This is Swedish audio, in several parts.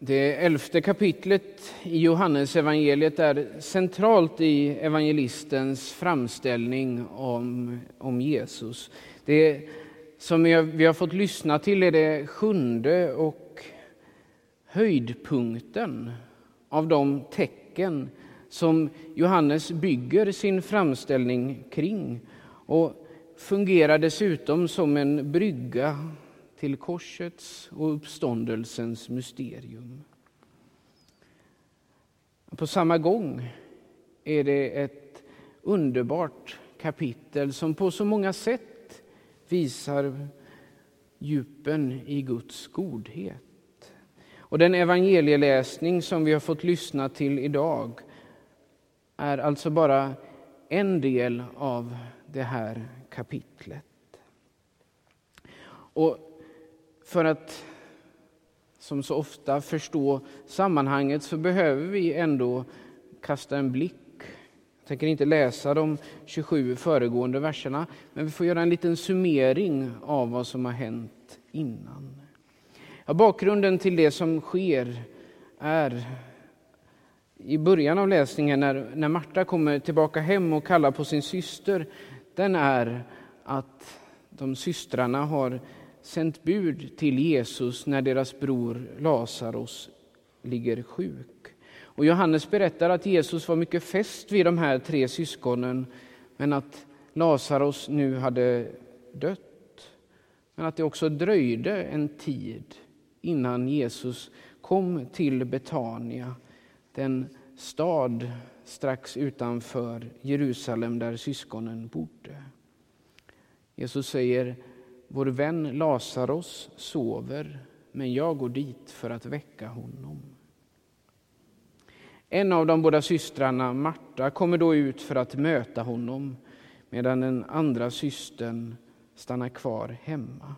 Det elfte kapitlet i Johannes evangeliet är centralt i evangelistens framställning om, om Jesus. Det som vi har fått lyssna till är det sjunde och höjdpunkten av de tecken som Johannes bygger sin framställning kring och fungerar dessutom som en brygga till korsets och uppståndelsens mysterium. På samma gång är det ett underbart kapitel som på så många sätt visar djupen i Guds godhet. Och den evangelieläsning som vi har fått lyssna till idag är alltså bara en del av det här kapitlet. Och för att som så ofta förstå sammanhanget så behöver vi ändå kasta en blick. Jag tänker inte läsa de 27 föregående verserna, men vi får göra en liten summering av vad som har hänt innan. Ja, bakgrunden till det som sker är i början av läsningen när, när Marta kommer tillbaka hem och kallar på sin syster, den är att de systrarna har sänt bud till Jesus när deras bror Lazarus ligger sjuk. Och Johannes berättar att Jesus var mycket fäst vid de här tre syskonen men att Lazarus nu hade dött. Men att det också dröjde en tid innan Jesus kom till Betania, den stad strax utanför Jerusalem där syskonen bodde. Jesus säger vår vän Lazarus sover, men jag går dit för att väcka honom. En av de båda systrarna, Marta, kommer då ut för att möta honom medan den andra systern stannar kvar hemma.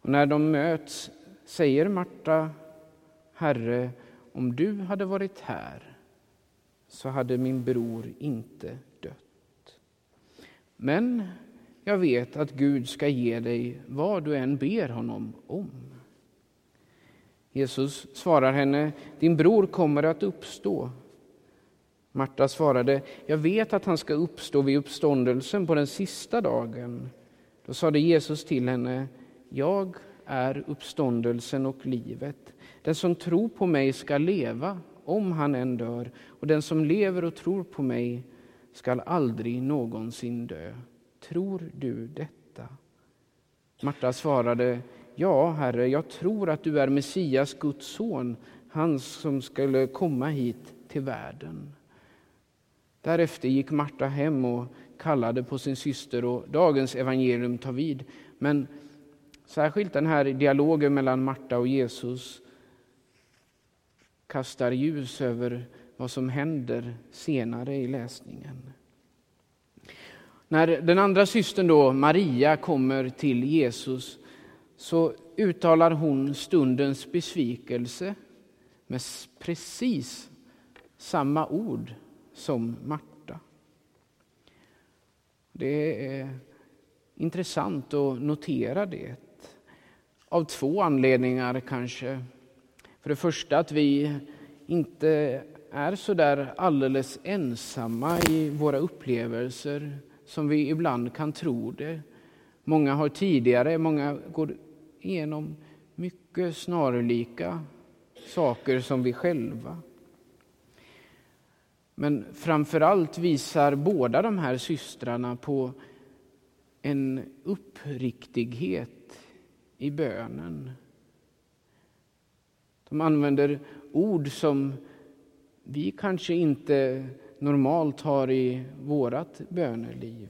Och när de möts säger Marta, Herre, om du hade varit här så hade min bror inte dött. Men jag vet att Gud ska ge dig vad du än ber honom om. Jesus svarar henne, din bror kommer att uppstå. Marta svarade, jag vet att han ska uppstå vid uppståndelsen på den sista dagen. Då sade Jesus till henne, jag är uppståndelsen och livet. Den som tror på mig ska leva om han än dör, och den som lever och tror på mig skall aldrig någonsin dö. Tror du detta? Marta svarade, Ja, Herre, jag tror att du är Messias, Guds son, han som skulle komma hit till världen. Därefter gick Marta hem och kallade på sin syster och dagens evangelium tar vid. Men särskilt den här dialogen mellan Marta och Jesus kastar ljus över vad som händer senare i läsningen. När den andra systern då, Maria, kommer till Jesus så uttalar hon stundens besvikelse med precis samma ord som Marta. Det är intressant att notera det. Av två anledningar kanske. För det första att vi inte är så där alldeles ensamma i våra upplevelser som vi ibland kan tro det. Många har tidigare, många går igenom mycket snarlika saker som vi själva. Men framför allt visar båda de här systrarna på en uppriktighet i bönen. De använder ord som vi kanske inte normalt har i vårt böneliv.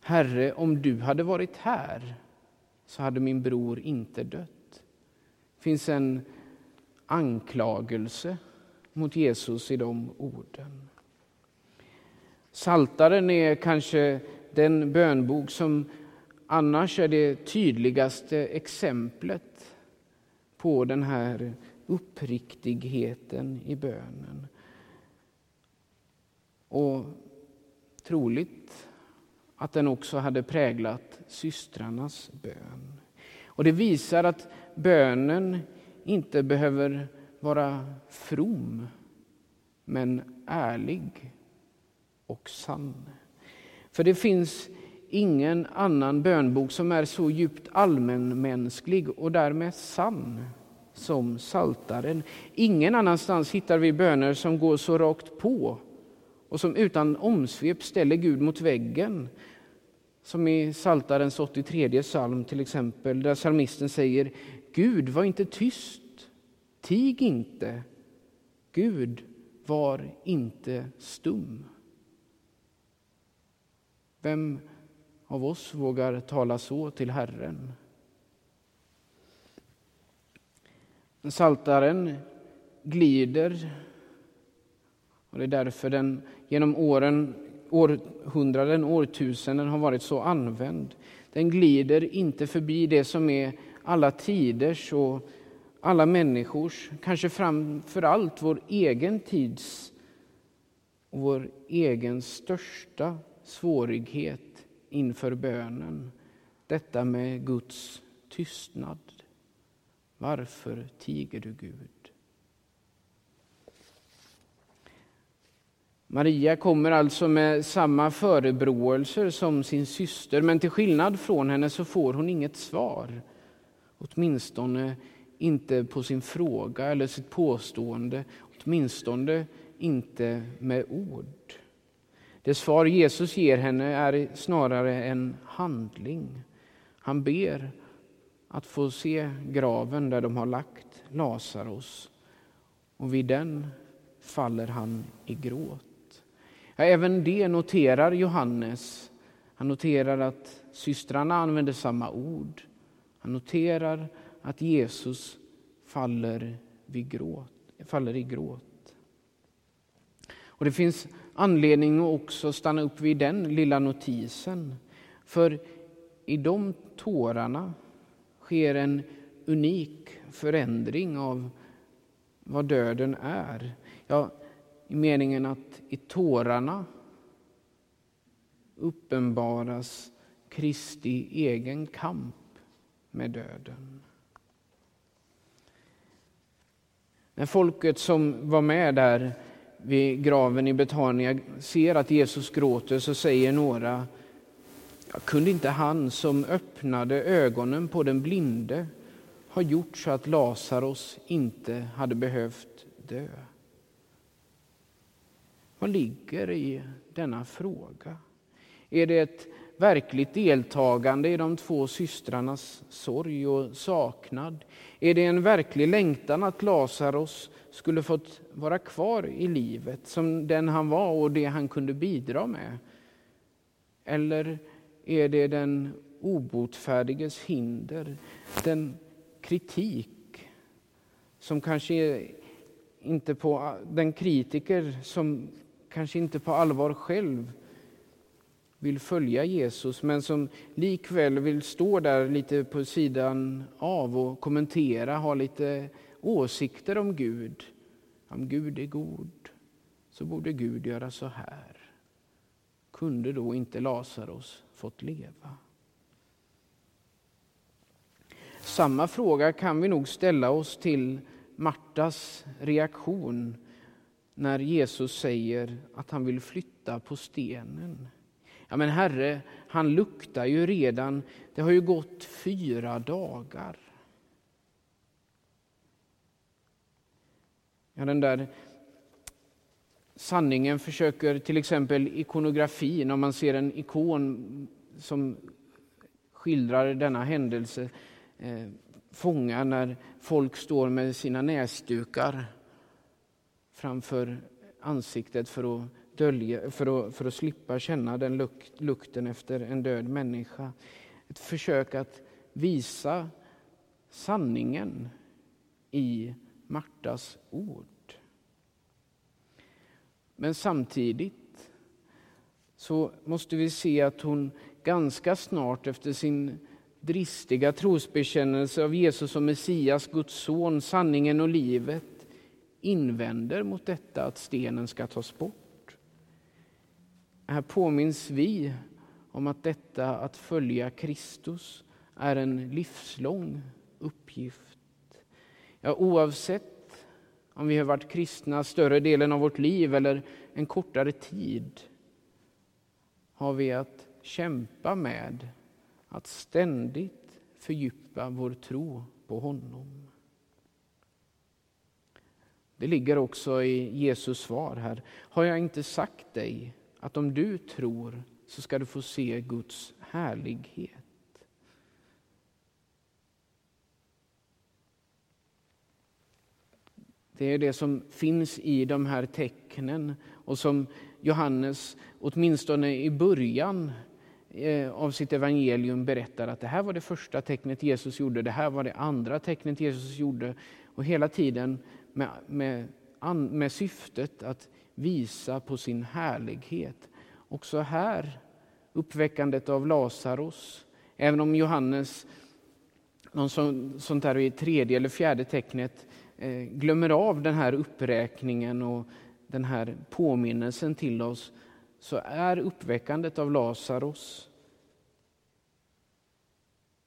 Herre, om du hade varit här så hade min bror inte dött. Det finns en anklagelse mot Jesus i de orden. Saltaren är kanske den bönbok som annars är det tydligaste exemplet på den här uppriktigheten i bönen. Och troligt att den också hade präglat systrarnas bön. Och det visar att bönen inte behöver vara from, men ärlig och sann. För det finns ingen annan bönbok som är så djupt allmänmänsklig och därmed sann som Saltaren. Ingen annanstans hittar vi böner som går så rakt på och som utan omsvep ställer Gud mot väggen. Som i Saltarens 83 psalm till exempel, där psalmisten säger Gud, var inte tyst, tig inte. Gud, var inte stum. Vem av oss vågar tala så till Herren? Saltaren glider och det är därför den genom åren, århundraden, årtusenden har varit så använd. Den glider inte förbi det som är alla tiders och alla människors, kanske framför allt vår egen tids och vår egen största svårighet inför bönen. Detta med Guds tystnad. Varför tiger du, Gud? Maria kommer alltså med samma förebråelser som sin syster men till skillnad från henne så får hon inget svar. Åtminstone inte på sin fråga eller sitt påstående, åtminstone inte med ord. Det svar Jesus ger henne är snarare en handling. Han ber att få se graven där de har lagt Lazarus och vid den faller han i gråt. Ja, även det noterar Johannes. Han noterar att systrarna använder samma ord. Han noterar att Jesus faller, vid gråt, faller i gråt. Och Det finns anledning att också stanna upp vid den lilla notisen. För i de tårarna sker en unik förändring av vad döden är. Ja, i meningen att i tårarna uppenbaras Kristi egen kamp med döden. När folket som var med där vid graven i Betania ser att Jesus gråter så säger några kunde inte han som öppnade ögonen på den blinde ha gjort så att Lazarus inte hade behövt dö? Vad ligger i denna fråga? Är det ett verkligt deltagande i de två systrarnas sorg och saknad? Är det en verklig längtan att Lazarus skulle fått vara kvar i livet som den han var och det han kunde bidra med? Eller är det den obotfärdiges hinder, den kritik som kanske inte på den kritiker som kanske inte på allvar själv vill följa Jesus men som likväl vill stå där lite på sidan av och kommentera, ha lite åsikter om Gud. Om Gud är god så borde Gud göra så här. Kunde då inte Lazarus fått leva? Samma fråga kan vi nog ställa oss till Martas reaktion när Jesus säger att han vill flytta på stenen. Ja, men Herre, han luktar ju redan. Det har ju gått fyra dagar. Ja, den där sanningen försöker till exempel ikonografin, om man ser en ikon som skildrar denna händelse, eh, fånga när folk står med sina näsdukar framför ansiktet för att, dölja, för att, för att slippa känna den luk, lukten efter en död människa. Ett försök att visa sanningen i Martas ord. Men samtidigt så måste vi se att hon ganska snart efter sin dristiga trosbekännelse av Jesus som Messias, Guds son, sanningen och livet invänder mot detta att stenen ska tas bort. Här påminns vi om att detta att följa Kristus är en livslång uppgift. Ja, oavsett om vi har varit kristna större delen av vårt liv eller en kortare tid har vi att kämpa med att ständigt fördjupa vår tro på honom. Det ligger också i Jesus svar här. Har jag inte sagt dig att om du tror så ska du få se Guds härlighet? Det är det som finns i de här tecknen och som Johannes, åtminstone i början eh, av sitt evangelium, berättar att det här var det första tecknet Jesus gjorde, det här var det andra tecknet Jesus gjorde. Och hela tiden med, med, med syftet att visa på sin härlighet. Också här, uppväckandet av Lazarus, även om Johannes någon sånt där i tredje eller fjärde tecknet eh, glömmer av den här uppräkningen och den här påminnelsen till oss så är uppväckandet av Lazarus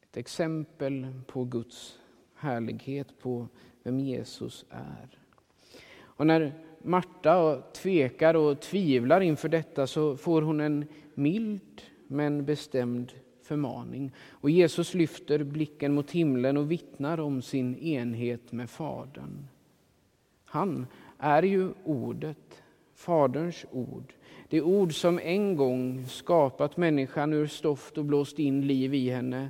ett exempel på Guds härlighet, på vem Jesus är. Och när Marta tvekar och tvivlar inför detta så får hon en mild men bestämd förmaning. Och Jesus lyfter blicken mot himlen och vittnar om sin enhet med Fadern. Han är ju Ordet, Faderns ord. Det ord som en gång skapat människan ur stoft och blåst in liv i henne.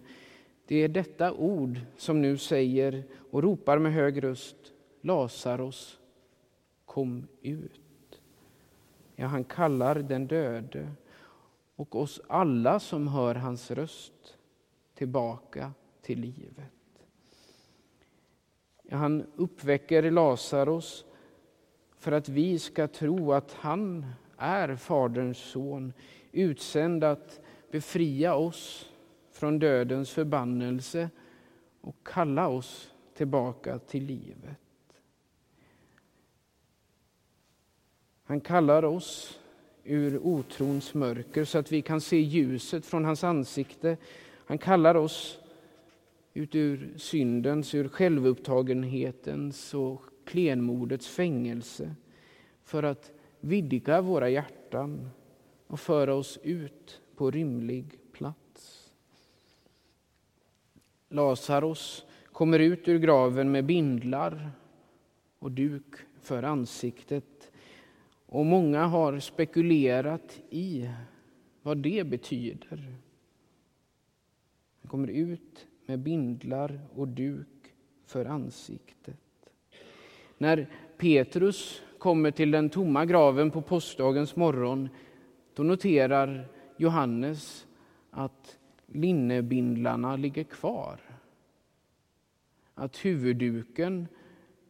Det är detta ord som nu säger och ropar med hög röst Lazarus, kom ut. Ja, han kallar den döde och oss alla som hör hans röst tillbaka till livet. Ja, han uppväcker Lazarus för att vi ska tro att han är Faderns son, utsänd att befria oss från dödens förbannelse och kalla oss tillbaka till livet. Han kallar oss ur otrons mörker så att vi kan se ljuset från hans ansikte. Han kallar oss ut ur syndens, ur självupptagenhetens och klenmodets fängelse för att vidga våra hjärtan och föra oss ut på rymlig Lazarus kommer ut ur graven med bindlar och duk för ansiktet. Och många har spekulerat i vad det betyder. Han kommer ut med bindlar och duk för ansiktet. När Petrus kommer till den tomma graven på påskdagens morgon då noterar Johannes att linnebindlarna ligger kvar. Att huvudduken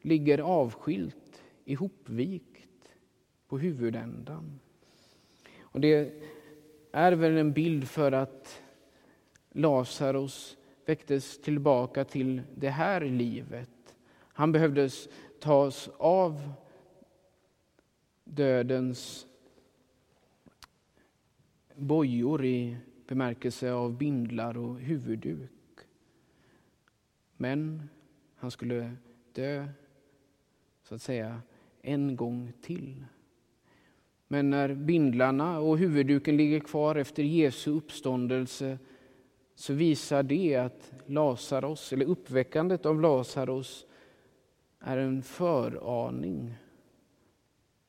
ligger avskilt, ihopvikt på huvudändan. Och det är väl en bild för att Lazarus väcktes tillbaka till det här livet. Han behövdes tas av dödens bojor i bemärkelse av bindlar och huvudduk. Men han skulle dö, så att säga, en gång till. Men när bindlarna och huvudduken ligger kvar efter Jesu uppståndelse så visar det att Lazarus, eller uppväckandet av Lazarus är en föraning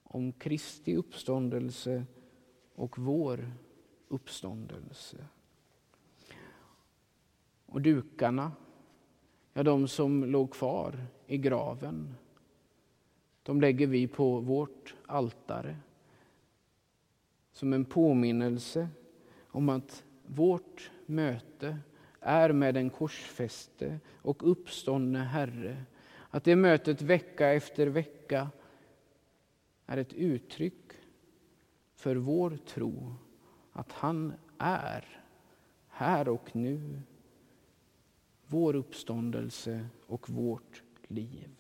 om Kristi uppståndelse och vår uppståndelse. Och dukarna, ja, de som låg kvar i graven, de lägger vi på vårt altare som en påminnelse om att vårt möte är med den korsfäste och uppståndne Herre. Att det mötet vecka efter vecka är ett uttryck för vår tro att han är här och nu vår uppståndelse och vårt liv.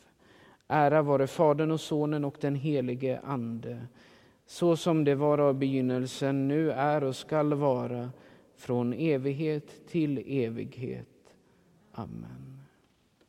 Ära vare Fadern och Sonen och den helige Ande så som det var av begynnelsen, nu är och skall vara från evighet till evighet. Amen.